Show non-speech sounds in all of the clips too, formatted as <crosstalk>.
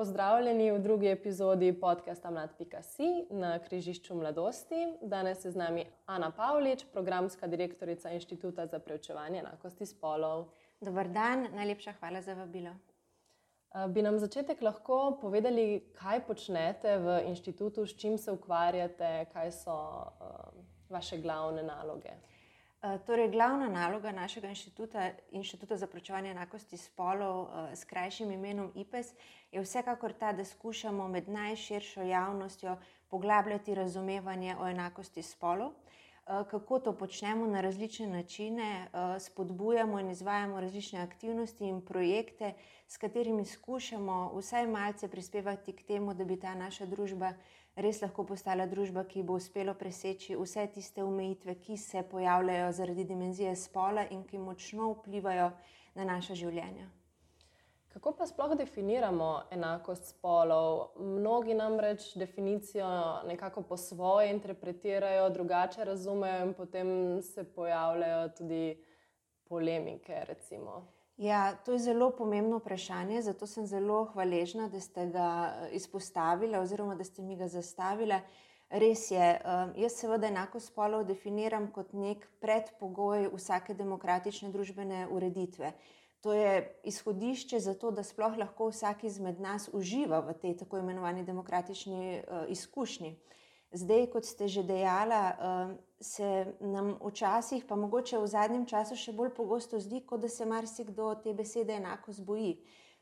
Pozdravljeni v drugi epizodi podcasta Mlad.si na križišču mladosti. Danes je z nami Ana Pavlič, programska direktorica Inštituta za preučevanje enakosti spolov. Dobar dan, najlepša hvala za vabilo. Bi nam začetek lahko povedali, kaj počnete v inštitutu, s čim se ukvarjate, kaj so uh, vaše glavne naloge? Eh, torej, glavna naloga našega inštituta, Inštituta za pročevanje enakosti spolov eh, s krajšim imenom IPES, je vsekakor ta, da skušamo med najširšo javnostjo poglabljati razumevanje o enakosti spolov. Eh, kako to počnemo na različne načine, spodbujamo in izvajamo različne aktivnosti in projekte, s katerimi skušamo vsaj malce prispevati k temu, da bi ta naša družba res lahko postala družba, ki bo uspelo preseči vse tiste omejitve, ki se pojavljajo zaradi dimenzije spola in ki močno vplivajo na naše življenje. Kako pa sploh definiramo enakost spolov? Mnogi namreč definicijo nekako po svoje interpretirajo, drugače razumejo, in potem se pojavljajo tudi polemike. Recimo. Ja, to je zelo pomembno vprašanje, zato sem zelo hvaležna, da ste ga eh, izpostavili oziroma da ste mi ga zastavili. Res je, eh, jaz seveda enako spolov definiram kot nek predpogoj vsake demokratične družbene ureditve. To je izhodišče za to, da sploh lahko vsak izmed nas uživa v tej tako imenovani demokratični uh, izkušnji. Zdaj, kot ste že dejala, uh, se nam včasih, pa mogoče v zadnjem času še bolj pogosto zdi, kot da se marsikdo te besede enako zboji.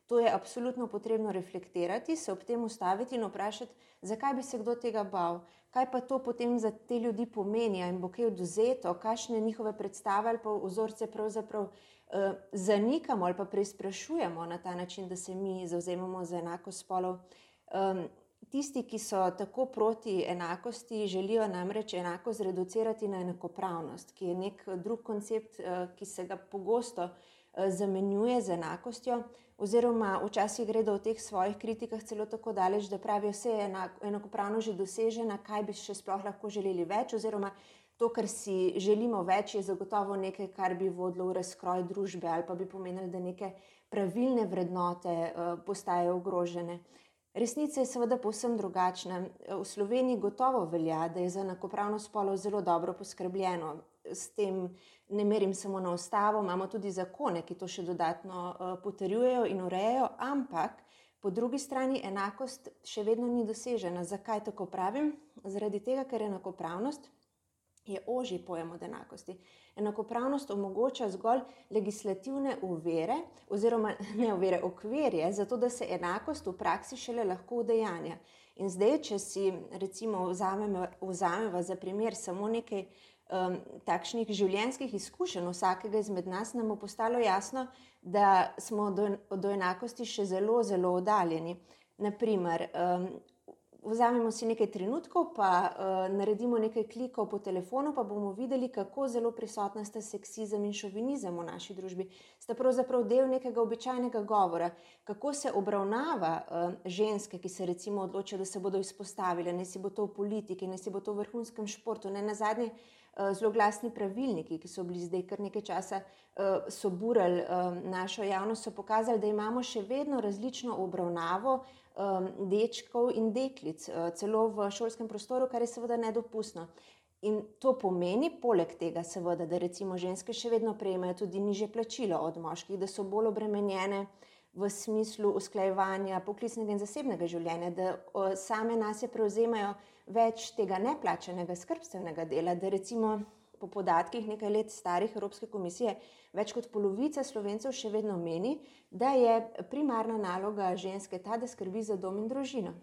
To je absolutno potrebno reflektirati, se ob tem ustaviti in vprašati, zakaj bi se kdo tega bal, kaj pa to potem za te ljudi pomeni, in bo kaj oduzeto, kakšne njihove predstave ali pa vzorce pravzaprav eh, zanikamo ali pa preizprašujemo na ta način, da se mi zauzemamo za enako spolov. Um, Tisti, ki so tako proti enakosti, želijo namreč enako zreducirati na enakopravnost, ki je nek drug koncept, eh, ki se ga pogosto eh, zamenjuje z enakostjo, oziroma včasih gredo v teh svojih kritikah celo tako daleč, da pravijo, da je enakopravnost že dosežena, kaj bi še sploh lahko želeli več, oziroma to, kar si želimo več, je zagotovo nekaj, kar bi vodilo v razkroj družbe ali pa bi pomenilo, da neke pravilne vrednote eh, postajajo ogrožene. Resnica je seveda povsem drugačna. V Sloveniji gotovo velja, da je za enakopravnost spolov zelo dobro poskrbljeno. S tem ne merim samo na ustavo, imamo tudi zakone, ki to še dodatno uh, potrjujejo in urejajo, ampak po drugi strani enakost še vedno ni dosežena. Zakaj tako pravim? Zaradi tega, ker enakopravnost je ožji pojem od enakosti. Enakopravnost omogoča zgolj legislativne uvere, oziroma ne uvere, okvirje, zato da se enakost v praksi šele lahko udejanja. In zdaj, če si recimo vzamemo za primer samo nekaj um, takšnih življenjskih izkušenj vsakega izmed nas, nam bo postalo jasno, da smo do, do enakosti še zelo, zelo oddaljeni. Naprimer, um, vzamemo si nekaj trenutkov, pa uh, naredimo nekaj klikov po telefonu, pa bomo videli, kako zelo prisotna sta seksizem in šovinizem v naši družbi. Sta pravzaprav del nekega običajnega govora, kako se obravnava uh, ženske, ki se recimo odločijo, da se bodo izpostavile, ne si bo to v politiki, ne si bo to v vrhunskem športu, ne na zadnje. Eh, zelo glasni pravilniki, ki so bili zdaj kar nekaj časa, so burali našo javnost, so pokazali, da imamo še vedno različno obravnavo um, dečkov in deklic, uh, celo v šolskem prostoru, kar je seveda nedopustno. In to pomeni, poleg tega, seveda, da recimo ženske še vedno prejemajo tudi niže plačilo od moških, da so bolj obremenjene v smislu usklajevanja poklicnega in zasebnega življenja, da uh, same nas je prevzemajo več tega neplačenega skrbstvenega dela, da recimo po podatkih nekaj let starih Evropske komisije, več kot polovica slovencev še vedno meni, da je primarna naloga ženske ta, da skrbi za dom in družino.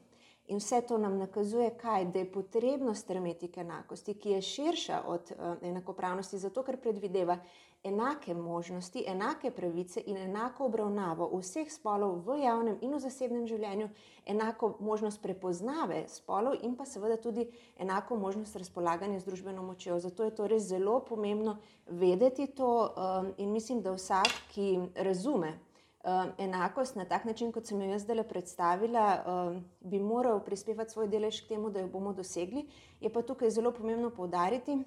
In vse to nam nakazuje, kaj, da je potrebno strmeti k enakosti, ki je širša od uh, enakopravnosti, zato ker predvideva enake možnosti, enake pravice in enako obravnavo vseh spolov v javnem in v zasebnem življenju, enako možnost prepoznave spolov in pa seveda tudi enako možnost razpolaganja z družbeno močjo. Zato je to res zelo pomembno vedeti to um, in mislim, da vsak, ki razume uh, enakost na tak način, kot sem jo jaz zdaj predstavila, uh, bi moral prispevati svoj delež k temu, da jo bomo dosegli. Je pa tukaj zelo pomembno povdariti,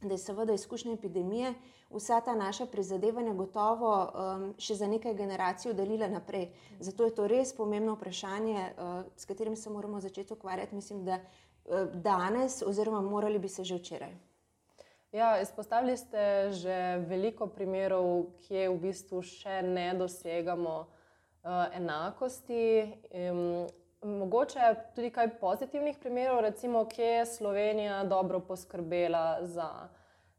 da je seveda izkušnja epidemije vsa ta naša prizadevanja gotovo um, še za nekaj generacij oddaljila naprej. Zato je to res pomembno vprašanje, uh, s katerim se moramo začeti ukvarjati, mislim, da uh, danes, oziroma morali bi se že včeraj. Ja, izpostavili ste že veliko primerov, kje v bistvu še ne dosegamo uh, enakosti. Um, mogoče tudi kaj pozitivnih primerov, recimo, kje je Slovenija dobro poskrbela za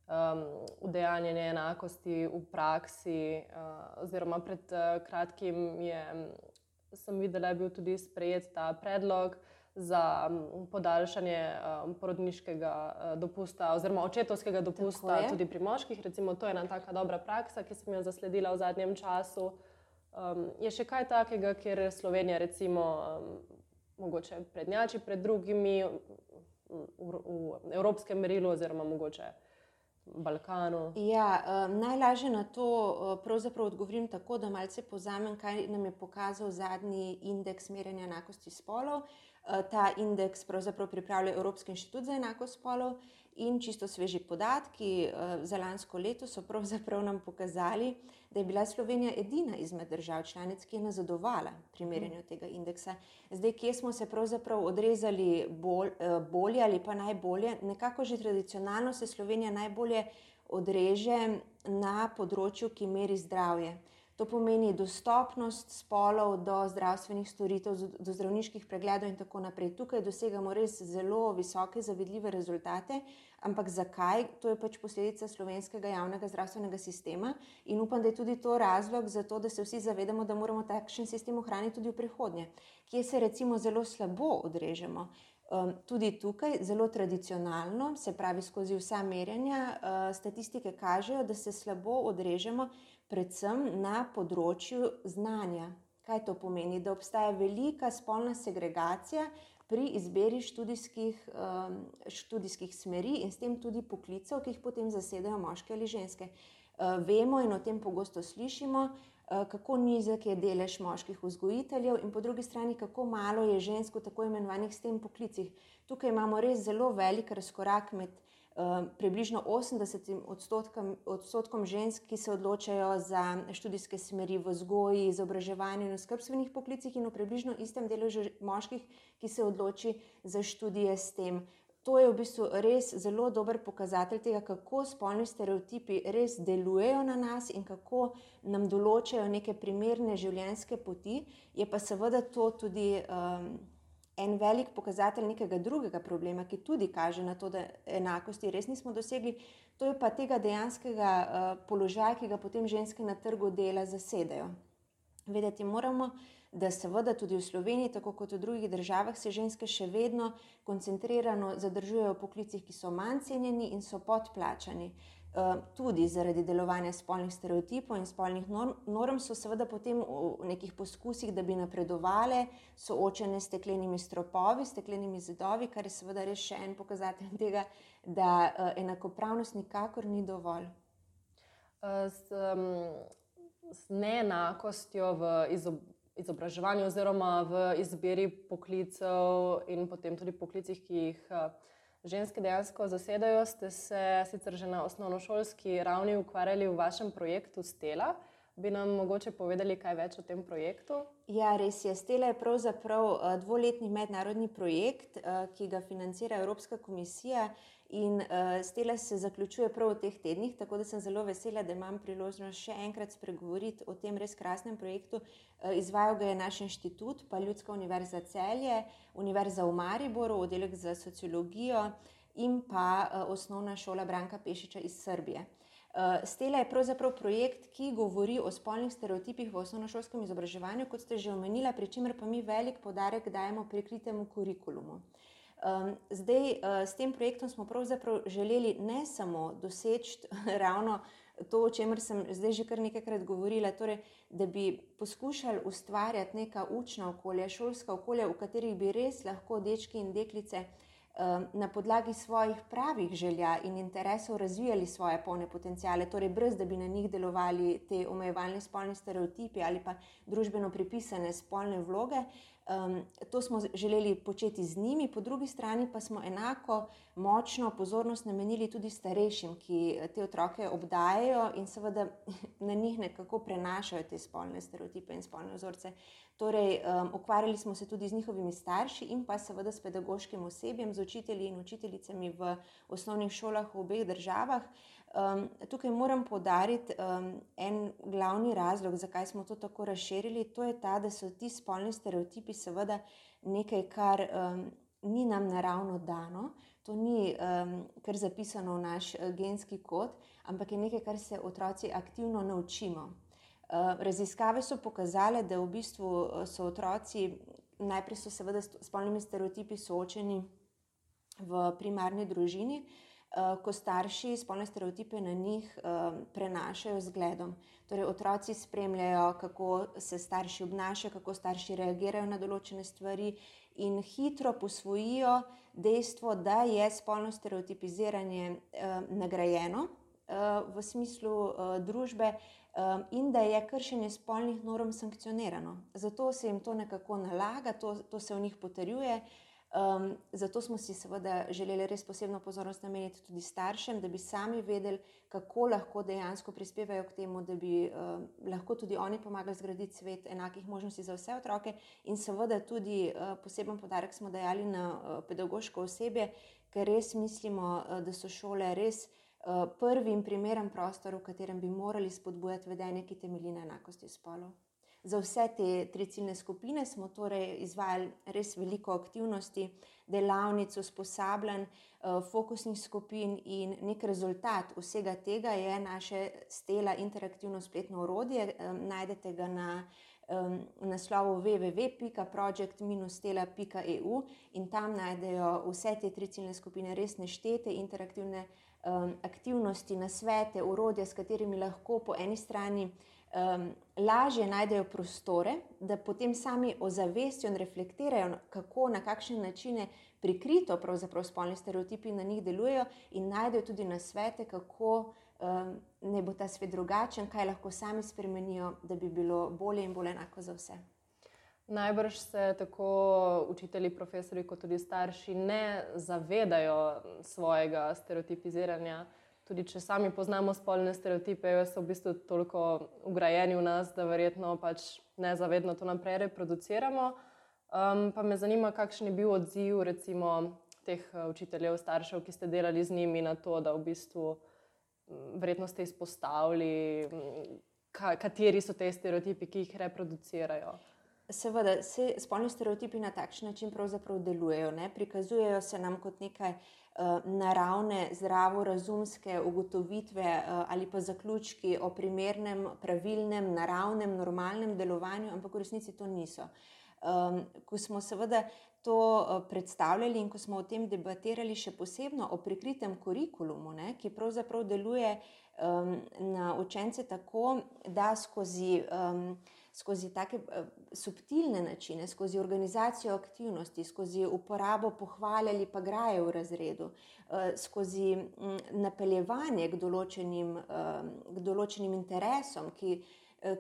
um, udejanjanje enakosti v praksi. Uh, oziroma, pred uh, kratkim je, sem videla, da je bil tudi sprejet ta predlog za um, podaljšanje um, porodniškega uh, dopusta, oziroma očetovskega dopusta tudi pri moških. Recimo, to je ena taka dobra praksa, ki sem jo zasledila v zadnjem času. Um, je še kaj takega, kjer Slovenija, recimo, um, mogoče prednjači pred drugimi v, v, v evropskem merilu, oziroma mogoče. Balkanu. Ja, um, najlažje na to uh, odgovorim tako, da malce pozamem, kaj nam je pokazal zadnji indeks merjenja enakosti spolov. Uh, ta indeks pripravlja Evropski inštitut za enakost spolov in čisto sveži podatki uh, za lansko leto so nam pokazali, da je bila Slovenija edina izmed držav članic, ki je nazadovala pri merjenju tega indeksa. Zdaj, kje smo se pravzaprav odrezali bolj, uh, bolje ali pa najbolje, nekako že tradicionalno se Slovenija najbolje odreže na področju, ki meri zdravje. To pomeni dostopnost spolov do zdravstvenih storitev, do zdravniških pregledov in tako naprej. Tukaj dosegamo res zelo visoke, zavidljive rezultate. Ampak zakaj? To je pač posledica slovenskega javnega zdravstvenega sistema in upam, da je tudi to razlog za to, da se vsi zavedamo, da moramo takšen sistem ohraniti tudi v prihodnje. Kje se recimo zelo slabo odrežemo? Um, tudi tukaj, zelo tradicionalno, se pravi skozi vsa merjenja, uh, statistike kažejo, da se slabo odrežemo predvsem na področju znanja. Kaj to pomeni? Da obstaja velika spolna segregacija pri izbiri študijskih, um, študijskih smeri in s tem tudi poklicev, ki jih potem zasedajo moške ali ženske. Uh, vemo in o tem pogosto slišimo, uh, kako nizek je delež moških vzgojiteljev, in po drugi strani, kako malo je žensk v tako imenovanih s tem poklicih. Tukaj imamo res zelo velik razkorak med Ehm, približno 80 odstotkom, odstotkom žensk, ki se odločajo za študijske smeri v vzgoji, izobraževanju in skrbstvenih poklicih, in v približno istem deležu moških, ki se odloči za študije s tem. To je v bistvu res zelo dober pokazatelj tega, kako spolni stereotipi res delujejo na nas in kako nam določajo neke primerne življenjske poti. Je pa seveda to tudi. Um, en velik pokazatelj nekega drugega problema, ki tudi kaže na to, da enakosti res nismo dosegli, to je pa tega dejanskega uh, položaja, ki ga potem ženske na trgu dela zasedajo. Vedeti moramo, da seveda tudi v Sloveniji, tako kot v drugih državah, se ženske še vedno koncentrirano zadržujejo v poklicih, ki so manj cenjeni in so podplačani. Eh, tudi zaradi delovanja spolnih stereotipov in spolnih norm, norm so seveda potem v nekih poskusih, da bi napredovali, soočene s steklenimi stropovi, steklenimi zidovi, kar je seveda res še en pokazatelj tega, da uh, enakopravnost nikakor ni dovolj. Eh, s, um, s neenakostjo v izobraževanju. Izobraževanju, oziroma v izbiri poklicev, in potem tudi poklicih, ki jih uh, ženske dejansko zasedajo, ste se sicer že na osnovnošolski ravni ukvarjali v vašem projektu Stela. Bi nam mogoče povedali kaj več o tem projektu? Ja, res je. Stela je pravzaprav eh, dvoletni mednarodni projekt, eh, ki ga financira Evropska komisija In uh, stela se zaključuje prav v teh tednih, tako da sem zelo vesela, da imam priložnost še enkrat spregovoriti o tem res krasnem projektu. Izvajal ga je naš inštitut, pa Ljudska univerza Celje, Univerza v Mariboru, oddelek za sociologijo in pa osnovna šola Branka Pešiča iz Srbije. Uh, stela je pravzaprav projekt, ki govori o spolnih stereotipih v osnovnošolskem izobraževanju, kot ste že omenili, pri čemer pa mi velik podarek dajemo prikritemu kurikulumu. Um, zdaj, uh, s tem projektom smo pravzaprav želeli ne samo doseči <laughs> ravno to, o čemer sem zdaj že kar nekajkrat govorila, torej, da bi poskušali ustvarjati neka učna okolja, šolska okolja, v katerih bi res lahko dečki in deklice na podlagi svojih pravih želja in interesov razvijali svoje polne potencijale, torej brez da bi na njih delovali te omejevalne spolne stereotipi ali pa družbeno pripisane spolne vloge. Um, to smo želeli početi z njimi, po drugi strani pa smo enako močno pozornost namenili tudi starejšim, ki te otroke obdajajo in seveda <laughs> na njih nekako prenašajo te spolne stereotipe in spolne vzorce. Torej, um, ukvarjali smo se tudi z njihovimi starši in pa seveda s pedagoškim osebjem, z učitelji in učiteljicami v osnovnih šolah v obeh državah. Um, tukaj moram podariti um, en glavni razlog, zakaj smo to tako razširili. To je ta, da so ti spolni stereotipi seveda nekaj, kar um, ni nam naravno dano, to ni um, kar zapisano v naš uh, genski kod, ampak je nekaj, kar se otroci aktivno naučimo. Uh, raziskave so pokazale, da v bistvu uh, so otroci najprej so seveda s spolnimi stereotipi soočeni v primarni družini. Eh, ko starši spolne stereotipe na njih eh, prenašajo z gledom. Torej, otroci spremljajo, kako se starši obnašajo, kako starši reagirajo na določene stvari in hitro posvojijo dejstvo, da je spolno stereotipiziranje eh, nagrajeno v smislu družbe in da je kršenje spolnih norm sankcionirano. Zato se jim to nekako nalaga, to, to se v njih potrjuje. Um, zato smo si seveda želeli res posebno pozornost nameniti tudi staršem, da bi sami vedeli, kako lahko dejansko prispevajo k temu, da bi um, lahko tudi oni pomagali zgraditi svet enakih možnosti za vse otroke. In seveda tudi uh, poseben podarek smo dajali na uh, pedagoško osebje, ker res mislimo, uh, da so šole res uh, prvi in primeren prostor, v katerem bi morali spodbujati vedenje, ki temelji na enakosti spolov. Za vse te tri ciljne skupine smo torej izvajali res veliko aktivnosti, delavnic, usposabljanj, eh, fokusnih skupin in nek rezultat vsega tega je naše stela interaktivno spletno orodje. Najdete ga na naslovu www.project-stela.eu in tam najdejo vse te tri ciljne skupine res neštete interaktivne aktivnosti, nasvete, urodja, s katerimi lahko po eni strani um, lažje najdejo prostore, da potem sami ozavestijo in reflektirajo, kako na kakšne načine prikrito pravzaprav spolni stereotipi na njih delujejo in najdejo tudi na svete, kako um, ne bo ta svet drugačen, kaj lahko sami spremenijo, da bi bilo bolje in bolj enako za vse. Najbrž se tako učitelji, profesori, kot tudi starši ne zavedajo svojega stereotipiziranja tudi če sami poznamo spolne stereotipe, so v bistvu toliko ugrajeni v nas, da verjetno pač nezavedno to naprej reproduciramo. Um, pa me zanima, kakšen je bil odziv recimo teh uh, učiteljev, staršev, ki ste delali z njimi na to, da v bistvu verjetno ste izpostavili, kateri so te stereotipi, ki jih reproducirajo. Seveda, se spolni stereotipi na takšen način pravzaprav delujejo. Ne? Prikazujejo se nam kot nekaj uh, naravne, zdravorazumske ugotovitve uh, ali pa zaključki o primernem, pravilnem, naravnem, normalnem delovanju, ampak v resnici to niso. Um, ko smo seveda to uh, predstavljali in ko smo o tem debatirali, še posebej o prikritem kurikulumu, ne, ki pravzaprav deluje um, na učence tako, da skozi um, skozi take uh, subtilne načine, skozi organizacijo aktivnosti, skozi uporabo pohvale ali pa graje v razredu, uh, skozi um, napeljevanje k določenim, um, k določenim interesom, ki,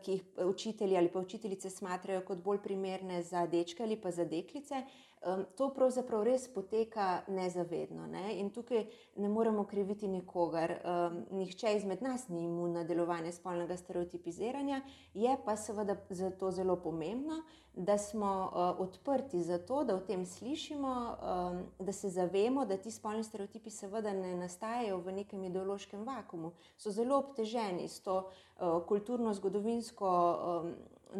ki jih učitelji ali pa učiteljice smatrajo kot bolj primerne za dečke ali pa za deklice. Uh, Um, to pravzaprav res poteka nezavedno. Ne? In tukaj ne moremo kriviti nikogar. Um, nihče izmed nas ni imun na delovanje spolnega stereotipiziranja, je pa seveda zato zelo pomembno, da smo uh, odprti za to, da o tem slišimo, um, da se zavemo, da ti spolni stereotipi seveda ne nastajajo v nekem ideološkem vakumu. So zelo obteženi s to uh, kulturno-zgodovinsko um,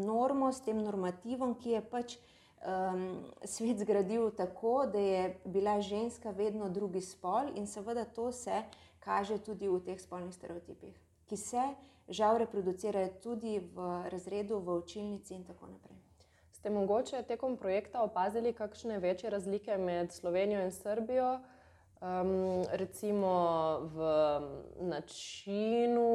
normo, s tem normativom, ki je pač um, svet zgradil tako, da je bila ženska vedno drugi spol, in seveda to se kaže tudi v teh spolnih stereotipih, ki se žal reproducirajo tudi v razredu, v učilnici in tako naprej. Ste mogoče tekom projekta opazili kakšne večje razlike med Slovenijo in Srbijo? Um, recimo v načinu,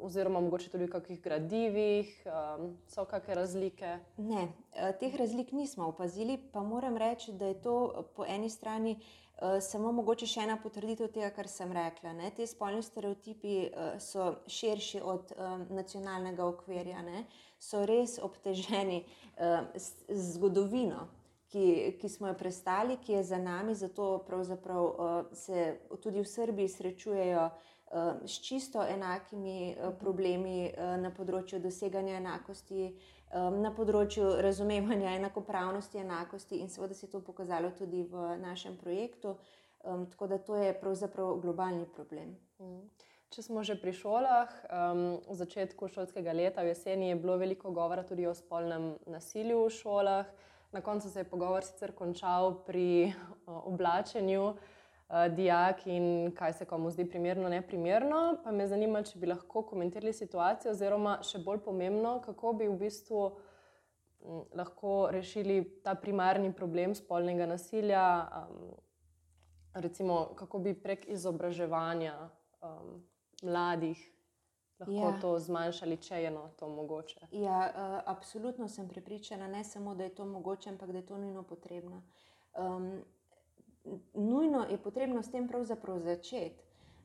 oziroma mogoče tudi v kakšnih gradivih, um, so kakšne razlike? Ne, eh, teh razlik nismo opazili, pa moram reči, da je to po eni strani uh, samo mogoče še ena potrditev tega, kar sem rekla. Ne? Te spolni stereotipi uh, so širši od um, nacionalnega okvirja, ne? so res obteženi uh, z zgodovino ki, ki smo jo prestali, ki je za nami, zato uh, se tudi v Srbiji srečujejo uh, s čisto enakimi uh, problemi na področju doseganja enakosti, na področju razumevanja enakopravnosti, enakosti in seveda se je to pokazalo tudi v našem projektu. Um, tako da to je pravzaprav globalni problem. Mm. Če smo že pri šolah, um, v začetku šolskega leta, v jeseni, je bilo veliko govora tudi o spolnem nasilju v šolah. Na koncu se je pogovor sicer končal pri oblačenju uh, dijak in kaj se komu zdi primerno, ne primerno. Pa me zanima, če bi lahko komentirali situacijo, oziroma še bolj pomembno, kako bi v bistvu lahko rešili ta primarni problem spolnega nasilja, um, recimo kako bi prek izobraževanja um, mladih lahko ja. to zmanjšali, če je no, to mogoče. Ja, uh, absolutno sem prepričana, ne samo, da je to mogoče, ampak da je to nujno potrebno. Um, nujno je potrebno s tem pravzaprav začeti.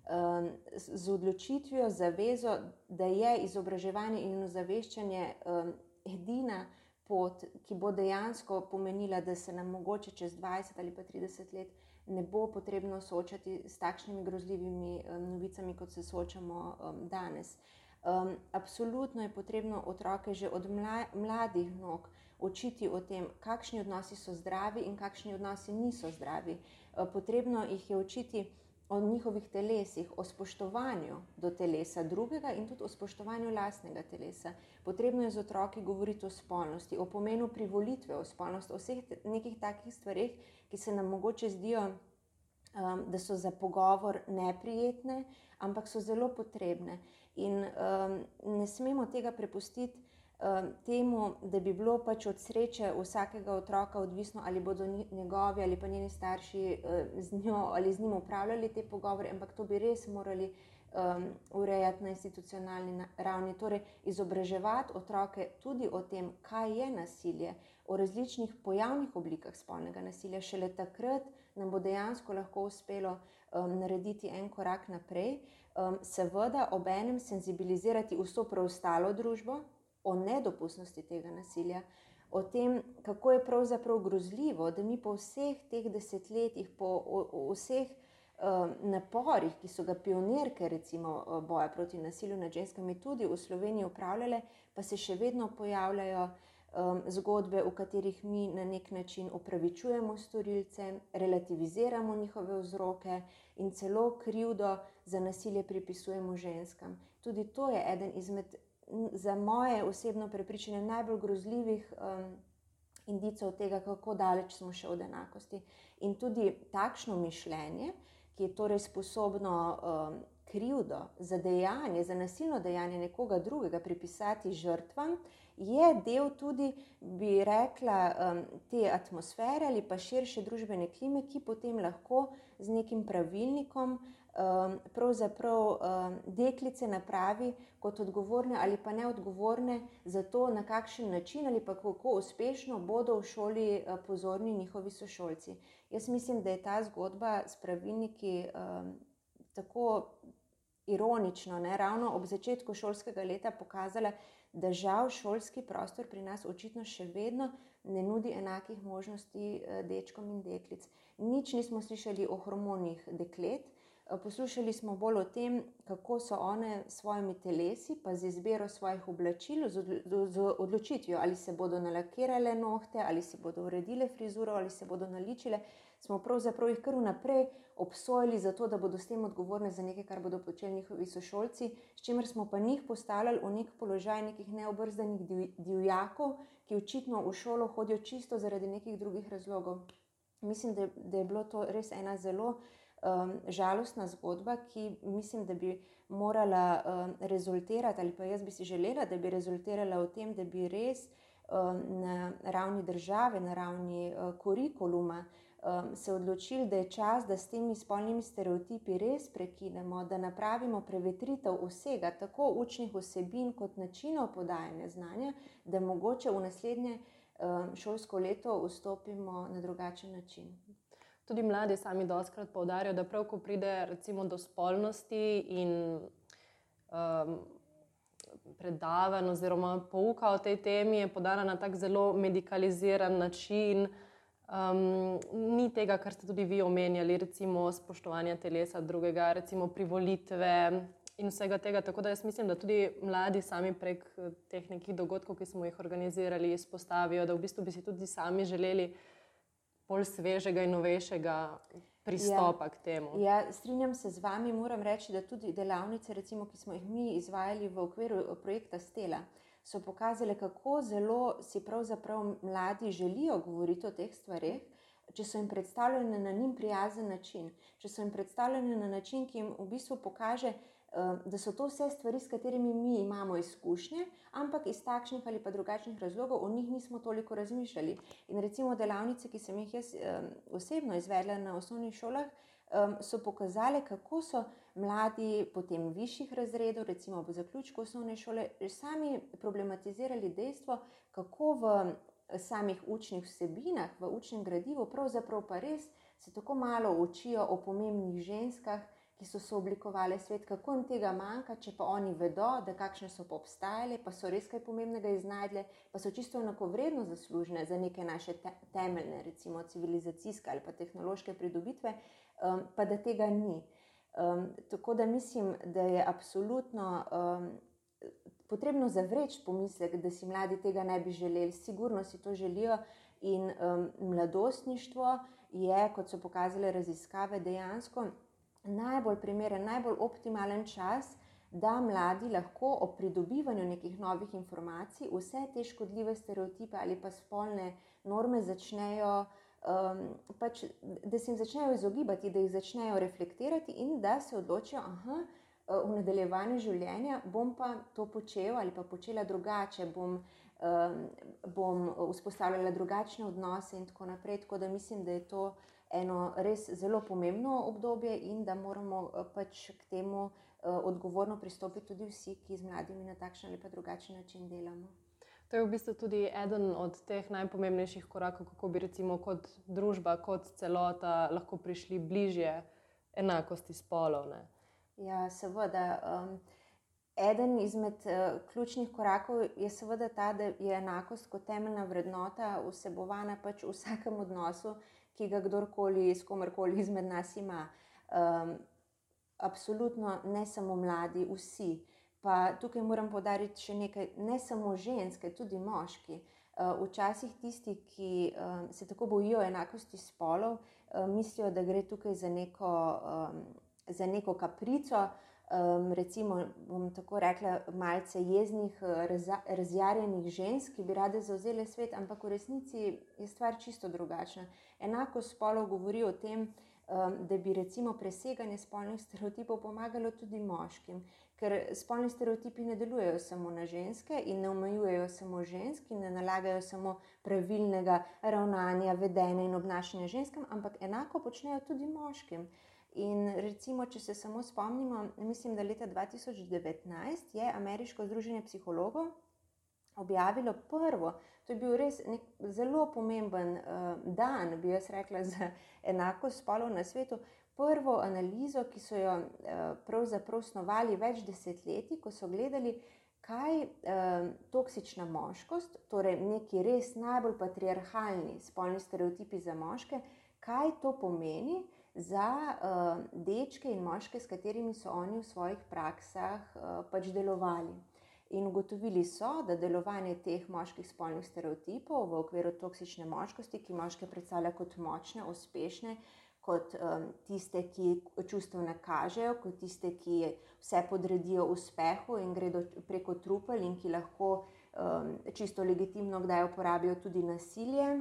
Um, z odločitvijo, zavezo, da je izobraževanje in ozaveščanje um, edina pot, ki bo dejansko pomenila, da se nam mogoče čez 20 ali pa 30 let ne bo potrebno soočati s takšnimi grozljivimi um, novicami, kot se soočamo um, danes. Um, absolutno je potrebno otroke že od mla, mladih nog učiti o tem, kakšni odnosi so zdravi in kakšni odnosi niso zdravi. Uh, potrebno jih je učiti o njihovih telesih, o spoštovanju do telesa drugega in tudi o spoštovanju lastnega telesa. Potrebno je z otroki govoriti o spolnosti, o pomenu privolitve v spolnost, o vseh nekih takih stvarih, ki se nam mogoče zdijo, um, da so za pogovor neprijetne, ampak so zelo potrebne. In um, ne smemo tega prepustiti temu, da bi bilo pač od sreče vsakega otroka odvisno, ali bodo njegovi ali pa njeni starši uh, z njo ali z njim upravljali te pogovore, ampak to bi res morali. Um, urejati na institucionalni ravni, torej izobraževati otroke tudi o tem, kaj je nasilje, o različnih pojavnih oblikah spolnega nasilja. Šele takrat nam bo dejansko lahko uspelo um, narediti en korak naprej, um, seveda, ob enem senzibilizirati vso preostalo družbo, o nedopustnosti tega nasilja, o tem, kako je pravzaprav grozljivo, da mi po vseh teh desetletjih, po o, o vseh um, naporih, ki so ga pionirke, recimo boja proti nasilju nad ženskami, tudi v Sloveniji upravljale, pa se še vedno pojavljajo. Um, zgodbe, v katerih mi na nek način upravičujemo storilce, relativiziramo njihove vzroke in celo krivdo za nasilje pripisujemo ženskam. Tudi to je eden izmed za moje osebno prepričanje najbolj grozljivih um, indicov tega, kako daleč smo še od enakosti. In tudi takšno mišljenje, ki je torej sposobno um, krivdo za dejanje, za nasilno dejanje nekoga drugega pripisati žrtvam, je del tudi, bi rekla, um, te atmosfere ali pa širše družbene klime, ki potem lahko z nekim pravilnikom um, pravzaprav um, deklice napravi kot odgovorne ali pa neodgovorne za to, na kakšen način ali pa kako uspešno bodo v šoli uh, pozorni njihovi sošolci. Jaz mislim, da je ta zgodba s pravilniki um, tako ironično, ne, ravno ob začetku šolskega leta pokazala, da žal šolski prostor pri nas očitno še vedno ne nudi enakih možnosti uh, dečkom in deklic. Nič nismo slišali o hormonih deklet, Poslušali smo bolj o tem, kako so one s svojimi telesi, pa z izbiro svojih oblačil, z odločitvijo, ali se bodo nalakirale nohte, ali si bodo uredile frizuro, ali se bodo naličile. Smo pravzaprav jih kar vnaprej obsojali za to, da bodo s tem odgovorne za nekaj, kar bodo počeli njihovi sošolci, s čimer smo pa njih postavljali v nek položaj nekih neobrzdanih divjakov, ki očitno v šolo hodijo čisto zaradi nekih drugih razlogov. Mislim, da je, da je bilo to res ena zelo um, žalostna zgodba, ki mislim, da bi morala um, rezultirati, ali pa jaz bi si želela, da bi rezultirala v tem, da bi res na ravni države, na ravni kurikuluma, se odločili, da je čas, da s temi spolnimi stereotipi res prekinemo, da napravimo prevetritev vsega, tako učnih vsebin kot načinov podajanja znanja, da mogoče v naslednje šolsko leto vstopimo na drugačen način. Tudi mladi sami doskrat poudarjajo, da prav, ko pride recimo do spolnosti in um, predavanj oziroma pouka o tej temi, je podana na tak zelo medicaliziran način. Um, ni tega, kar ste tudi vi omenjali, recimo spoštovanja telesa drugega, recimo privolitve in vsega tega. Tako da jaz mislim, da tudi mladi sami prek teh nekih dogodkov, ki smo jih organizirali, izpostavijo, da v bistvu bi si tudi sami želeli bolj svežega in novejšega pristopa ja. k temu. Ja, strinjam se z vami, moram reči, da tudi delavnice, recimo, ki smo jih mi izvajali v okviru projekta Stela, so pokazale, kako zelo si pravzaprav mladi želijo govoriti o teh stvareh. Če so jim predstavljene na njim prijazen način, če so jim predstavljene na način, ki jim v bistvu pokaže, Eh, da so to vse stvari, s katerimi mi imamo izkušnje, ampak iz takšnih ali pa drugačnih razlogov o njih nismo toliko razmišljali. In recimo delavnice, ki sem jih jaz osebno izvedla na osnovnih šolah, so pokazale, kako so mladi potem višjih razredov, recimo v zaključku osnovne šole, sami problematizirali dejstvo, kako v samih učnih vsebinah, v učnem gradivu, pravzaprav pa res se tako malo učijo o pomembnih ženskah ki so se oblikovali svet, kako jim tega manjka, če pa oni vedo, da kakšne so obstajale, pa so res kaj pomembnega iznajdle, pa so čisto enako vredno zaslužne za neke naše te temeljne, recimo civilizacijske ali pa tehnološke pridobitve, um, pa da tega ni. Um, tako da mislim, da je absolutno um, potrebno zavreči pomislek, da si mladi tega ne bi želeli, sigurno si to želijo. In um, mladostništvo je, kot so pokazale raziskave, dejansko najbolj primeren, najbolj optimalen čas, da mladi lahko o pridobivanju nekih novih informacij vse te škodljive stereotipe ali pa spolne norme začnejo, um, pač, da se jim začnejo izogibati, da jih začnejo reflektirati in da se odločijo, da v nadaljevanju življenja bom pa to počel ali pa počela drugače. Bom, um, bom vzpostavljala drugačne odnose, in tako naprej. Tako da mislim, da je to uh, eno res zelo pomembno obdobje in da moramo eh, pač k temu eh, odgovorno pristopiti tudi vsi, ki z mladimi na takšen ali pa drugačen način delamo. To je v bistvu tudi eden od teh najpomembnejših korakov, kako bi recimo kot družba, kot celota lahko prišli bližje enakosti spolov. Ne? Ja, seveda. Um, eden izmed uh, ključnih korakov je seveda ta, da je enakost kot temeljna vrednota vsebovana pač v vsakem odnosu, uh, ki ga kdorkoli s komerkoli izmed nas ima. Um, absolutno ne samo mladi, vsi. Pa tukaj moram podariti še nekaj, ne samo ženske, tudi moški. Uh, včasih tisti, ki um, se tako bojijo enakosti spolov, um, mislijo, da gre tukaj za neko, um, za neko kaprico, um, recimo, bom tako rekla, malce jeznih, razjarjenih žensk, ki bi rade zauzele svet, ampak v resnici je stvar čisto drugačna. Enako spolov govori o tem, um, da bi recimo preseganje spolnih stereotipov pomagalo tudi moškim, ker spolni stereotipi ne delujejo samo na ženske in ne omejujejo samo žensk in ne nalagajo samo pravilnega ravnanja, vedenja in obnašanja ženskam, ampak enako počnejo tudi moškim. In recimo, če se samo spomnimo, mislim, da leta 2019 je Ameriško združenje psihologov objavilo prvo, to je bil res zelo pomemben uh, dan, bi jaz rekla, <laughs> za enakost spolov na svetu. Prvo analizo, ki so jo uh, pravzaprav snovali več desetletij, ko so gledali, kaj uh, toksična moškost, torej neki res najbolj patriarhalni spolni stereotipi za moške, kaj to pomeni za uh, dečke in moške, s katerimi so oni v svojih praksah uh, pač delovali. In ugotovili so, da delovanje teh moških spolnih stereotipov v okviru toksične moškosti, ki moške predstavlja kot močne, uspešne, kot um, tiste, ki čustva nakažejo, kot tiste, ki vse podredijo uspehu in gredo preko trupel in ki lahko um, čisto legitimno kdaj uporabijo tudi nasilje.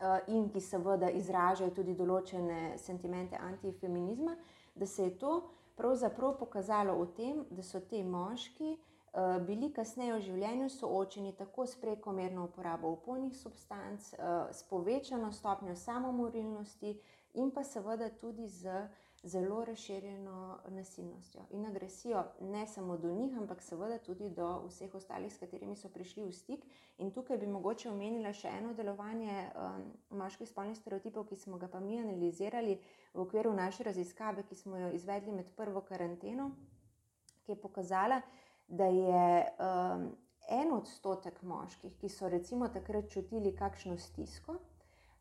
Eh, in ki seveda izražajo tudi določene sentimente antifeminizma, da se je to pravzaprav pokazalo v tem, da so ti moški uh, bili kasneje v življenju soočeni tako s prekomerno uporabo opojnih substanc, uh, s povečano stopnjo samomorilnosti in pa seveda tudi z zelo razširjeno nasilnostjo in agresijo, ne samo do njih, ampak seveda tudi do vseh ostalih, s katerimi so prišli v stik. In tukaj bi mogoče omenila še eno delovanje um, moških spolnih stereotipov, ki smo ga pa mi analizirali v okviru naše raziskave, ki smo jo izvedli med prvo karanteno, ki je pokazala, da je um, en odstotek moških, ki so recimo takrat čutili kakšno stisko,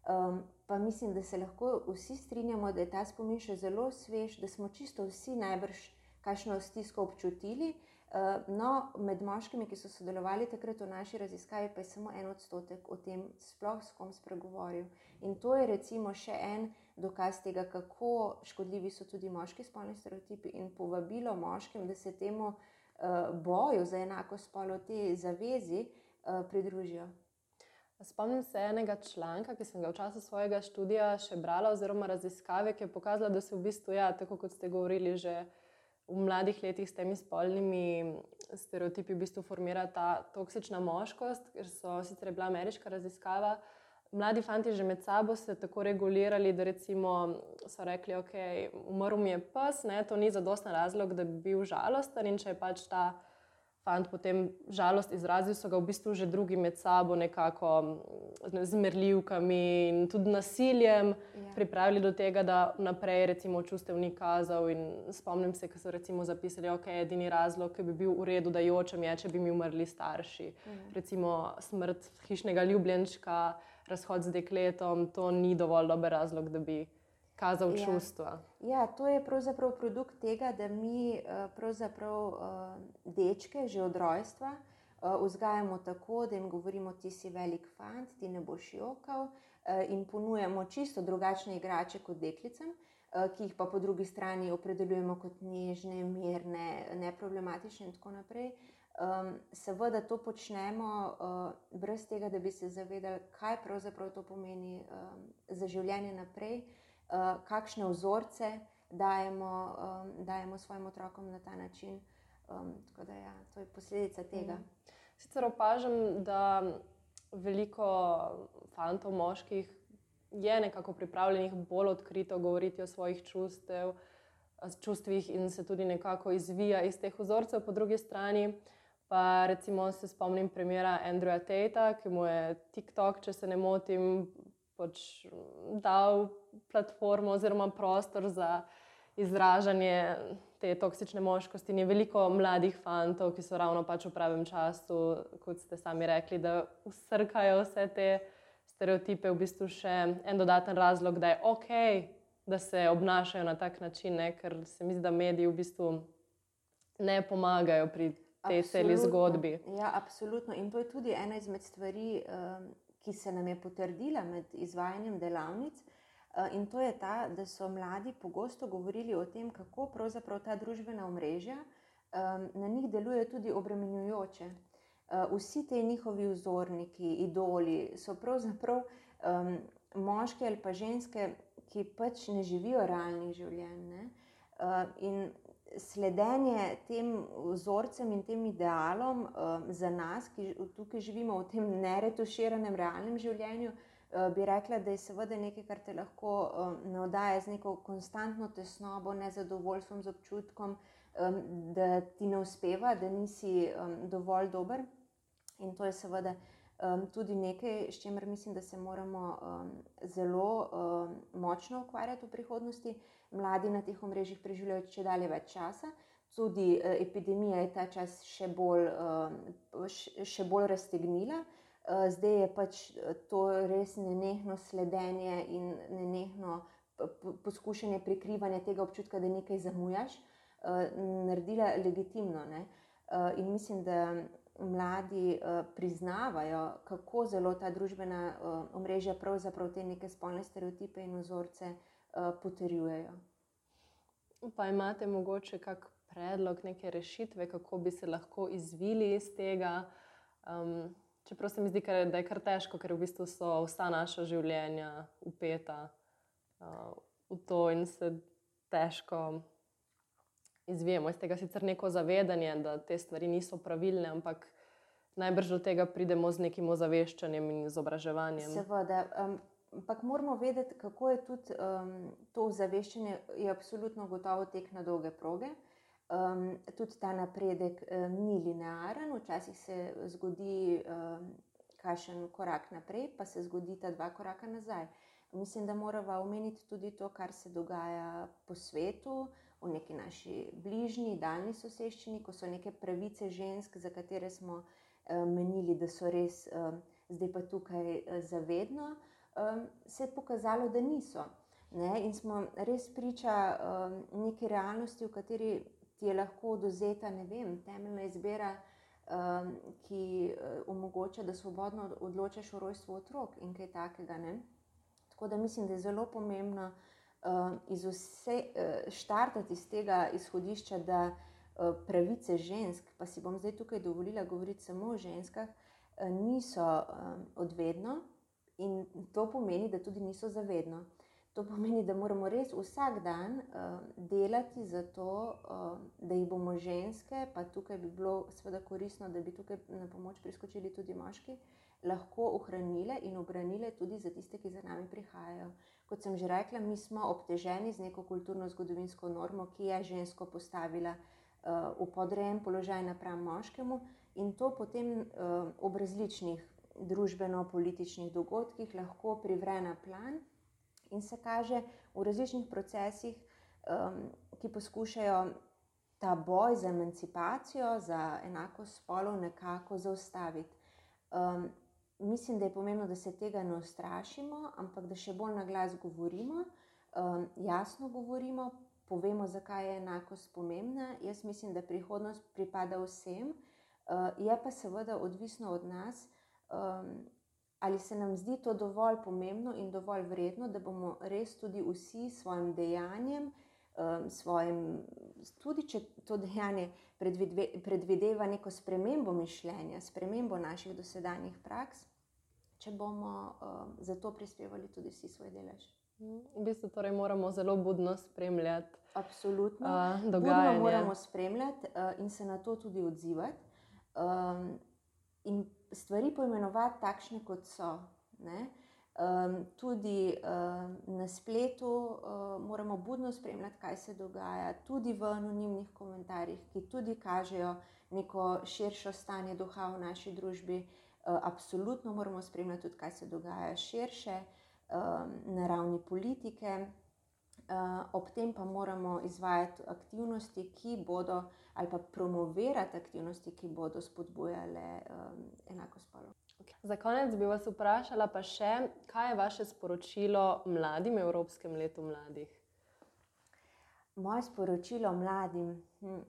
um, pa mislim, da se lahko vsi strinjamo, da je ta spomin še zelo svež, da smo čisto vsi najbrž kakšno stisko občutili. Uh, no, med moškimi, ki so sodelovali takrat v naši raziskavi, pa je samo en odstotek o tem sploh s kom spregovoril. In to je recimo še en dokaz tega, kako škodljivi so tudi moški spolni stereotipi in povabilo moškim, da se temu uh, boju za enako spolo, te zavezi uh, pridružijo. Spomnim se enega članka, ki sem ga v času svojega študija še brala, oziroma raziskave, ki je pokazala, da se v bistvu, ja, tako kot ste govorili, že v mladih letih s temi spolnimi stereotipi v bistvu formira ta toksična moškost, ker so sicer bila ameriška raziskava. Mladi fanti že med sabo se tako regulirali, da so rekli, ok, umrl mi je pes, ne, to ni zadosten razlog, da bi bil žalosten in če je pač ta fant potem žalost izrazil, so ga v bistvu že drugi med sabo nekako ne, z merljivkami in tudi nasiljem ja. pripravili do tega, da naprej recimo čustev ni kazal. In spomnim se, ko so recimo zapisali, da okay, je edini razlog, ki bi bil v redu, da jočem je, če bi mi umrli starši. Ja. Recimo smrt hišnega ljubljenčka, razhod z dekletom, to ni dovolj dober razlog, da bi kazal ja. čustva. Ja, to je pravzaprav produkt tega, da mi eh, pravzaprav eh, dečke že od rojstva eh, vzgajamo tako, da jim govorimo, ti si velik fant, ti ne boš jokal in ponujemo čisto drugačne igrače kot deklicam. Ki jih pa po drugi strani opredeljujemo kot nežne, mirne, neproblematične, in tako naprej. Um, seveda to počnemo uh, brez tega, da bi se zavedali, kaj pravzaprav to pomeni um, za življenje naprej. Uh, uh, kakšne vzorce dajemo, um, dajemo svojim otrokom na ta način. Um, tako da ja, to je posledica tega. Mm. Sicer opažam, da veliko fantov, moških je nekako pripravljenih bolj odkrito govoriti o svojih čustev, čustvih in se tudi nekako izvija iz teh vzorcev, po drugi strani. Pa recimo se spomnim primera Andrewa Tata, ki mu je TikTok, če se ne motim, pač dal platformo oziroma prostor za izražanje te toksične moškosti. In je veliko mladih fantov, ki so ravno pač v pravem času, kot ste sami rekli, da usrkajo vse te stereotipe, v bistvu še en dodaten razlog, da je ok, da se obnašajo na tak način, ne? ker se mi zdi, da mediji v bistvu ne pomagajo pri tej celi zgodbi. Ja, absolutno. In to je tudi ena izmed stvari. Um, ki se nam je potrdila med izvajanjem delavnic. Eh, in to je ta, da so mladi pogosto govorili o tem, kako pravzaprav ta družbena omrežja na njih delujejo tudi obremenjujoče. Eh, vsi ti njihovi vzorniki, idoli so pravzaprav um, moški ali pa ženske, ki pač ne živijo realnih življenj. Uh, in sledenje tem vzorcem in tem idealom uh, za nas, ki tukaj živimo v tem neretuširanem realnem življenju, uh, bi rekla, da je seveda nekaj, kar te lahko um, navdaja z neko konstantno tesnobo, nezadovoljstvom, z občutkom, um, da ti ne uspeva, da nisi um, dovolj dober. In to je seveda um, tudi nekaj, s čimer mislim, da se moramo um, zelo um, močno ukvarjati v prihodnosti. Mladi na teh omrežjih preživljajo če dalje več časa. Tudi uh, epidemija je ta čas še bolj, uh, še bolj raztegnila. Uh, zdaj je pač to res nenehno sledenje in nenehno poskušanje prikrivanja tega občutka, da nekaj zamujaš, uh, naredila legitimno. Uh, in mislim, da mladi uh, priznavajo, kako zelo ta družbena uh, omrežja pravzaprav te neke spolne stereotipe in vzorce Eh, potrjujejo. Pa imate mogoče kak predlog, neke rešitve, kako bi se lahko izvili iz tega? Um, čeprav se mi zdi, da je kar težko, ker v bistvu so vsa naša življenja upeta uh, v to in se težko izvijemo iz tega sicer neko zavedanje, da te stvari niso pravilne, ampak najbrž do tega pridemo z nekim ozaveščanjem in izobraževanjem. Seveda, um, ampak moramo vedeti, kako je tudi um, to ozaveščanje, je absolutno gotovo tek na dolge proge. Um, tudi ta napredek um, ni linearen, včasih se zgodi um, kašen korak naprej, pa se zgodi ta dva koraka nazaj. Mislim, da moramo omeniti tudi to, kar se dogaja po svetu, v neki naši bližnji, daljni soseščini, ko so neke pravice žensk, za katere smo uh, menili, da so res uh, zdaj pa tukaj uh, zavedno, se je pokazalo, da niso. Ne? In smo res priča neki realnosti, v kateri ti je lahko oduzeta, ne vem, temeljna izbira. Ki omogoča, da svobodno odločiš o rojstvu otrok in kaj takega. Ne? Tako da mislim, da je zelo pomembno iz vse, uh, štartati iz tega izhodišča, da uh, pravice žensk, pa si bom zdaj tukaj dovolila govoriti samo o ženskah, uh, niso um, odvedno in to pomeni, da tudi niso zavedno. To pomeni, da moramo res vsak dan uh, delati za to, da jih bomo ženske, pa tukaj bi bilo seveda koristno, da bi tukaj na pomoč priskočili tudi moški, lahko ohranile in obranile tudi za tiste, ki za nami prihajajo. Kot sem že rekla, mi smo obteženi z neko kulturno-zgodovinsko normo, ki je žensko postavila uh, v podrejen položaj napram moškemu in to potem uh, ob različnih družbeno-političnih dogodkih lahko privre na plan in se kaže v različnih procesih, um, ki poskušajo ta boj za emancipacijo, za enakost spolov nekako zaustaviti. Um, mislim, da je pomembno, da se tega ne ustrašimo, ampak da še bolj na glas govorimo, um, jasno govorimo, povemo, zakaj je enakost pomembna. Jaz mislim, da prihodnost pripada vsem, uh, je pa seveda odvisno od nas. Um, ali se nam zdi to dovolj pomembno in dovolj vredno, da bomo res tudi vsi s svojim dejanjem, um, svojim, tudi če to dejanje predvideva neko spremembo mišljenja, spremembo naših dosedanjih praks, če bomo um, za to prispevali tudi vsi svoj delež. V bistvu torej moramo zelo budno spremljati. Absolutno. Uh, budno moramo spremljati uh, in se na to tudi odzivati. Um, in stvari poimenovati takšne, kot so. Um, tudi um, na spletu um, moramo budno spremljati, kaj se dogaja, tudi v anonimnih komentarjih, ki tudi kažejo neko širšo stanje duha v naši družbi. Uh, absolutno moramo spremljati tudi, kaj se dogaja širše um, na ravni politike. Uh, ob tem pa moramo izvajati aktivnosti, ki bodo ali pa promovirati aktivnosti, ki bodo spodbujale um, enako spolo. Okay. Za konec bi vas vprašala, pa še, kaj je vaše sporočilo mladim Evropskem letu mladih? Moje sporočilo mladim. Hm.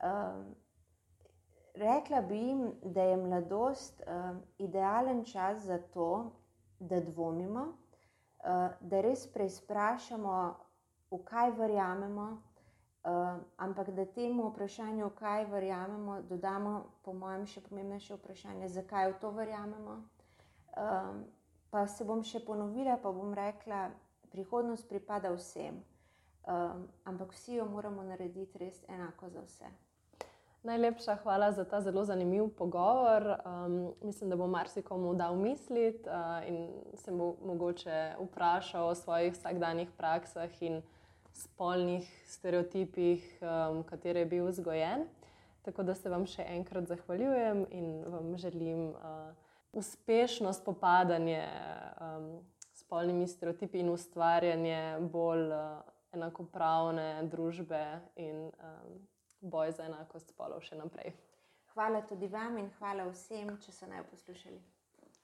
Um, rekla bi jim, da je mladosti um, idealen čas za to, da dvomimo, uh, da res preizprašamo, v kaj verjamemo. Uh, ampak da temu vprašanju, kaj verjamemo, dodamo, po mojem, še pomembnejše vprašanje, zakaj v to verjamemo. Um, pa se bom še ponovila, pa bom rekla, prihodnost pripada vsem, um, ampak vsi jo moramo narediti res enako za vse. Najlepša hvala za ta zelo zanimiv pogovor. Um, mislim, da bo marsikomu dal misliti uh, in se bo mogoče vprašal o svojih vsakdanjih praksah spolnih stereotipih, um, katere je bil vzgojen. Tako da se vam še enkrat zahvaljujem in vam želim uh, uspešno spopadanje um, s spolnimi stereotipi in ustvarjanje bolj uh, enakopravne družbe in um, boj za enakost spolov še naprej. Hvala tudi vam in hvala vsem, če so naj poslušali.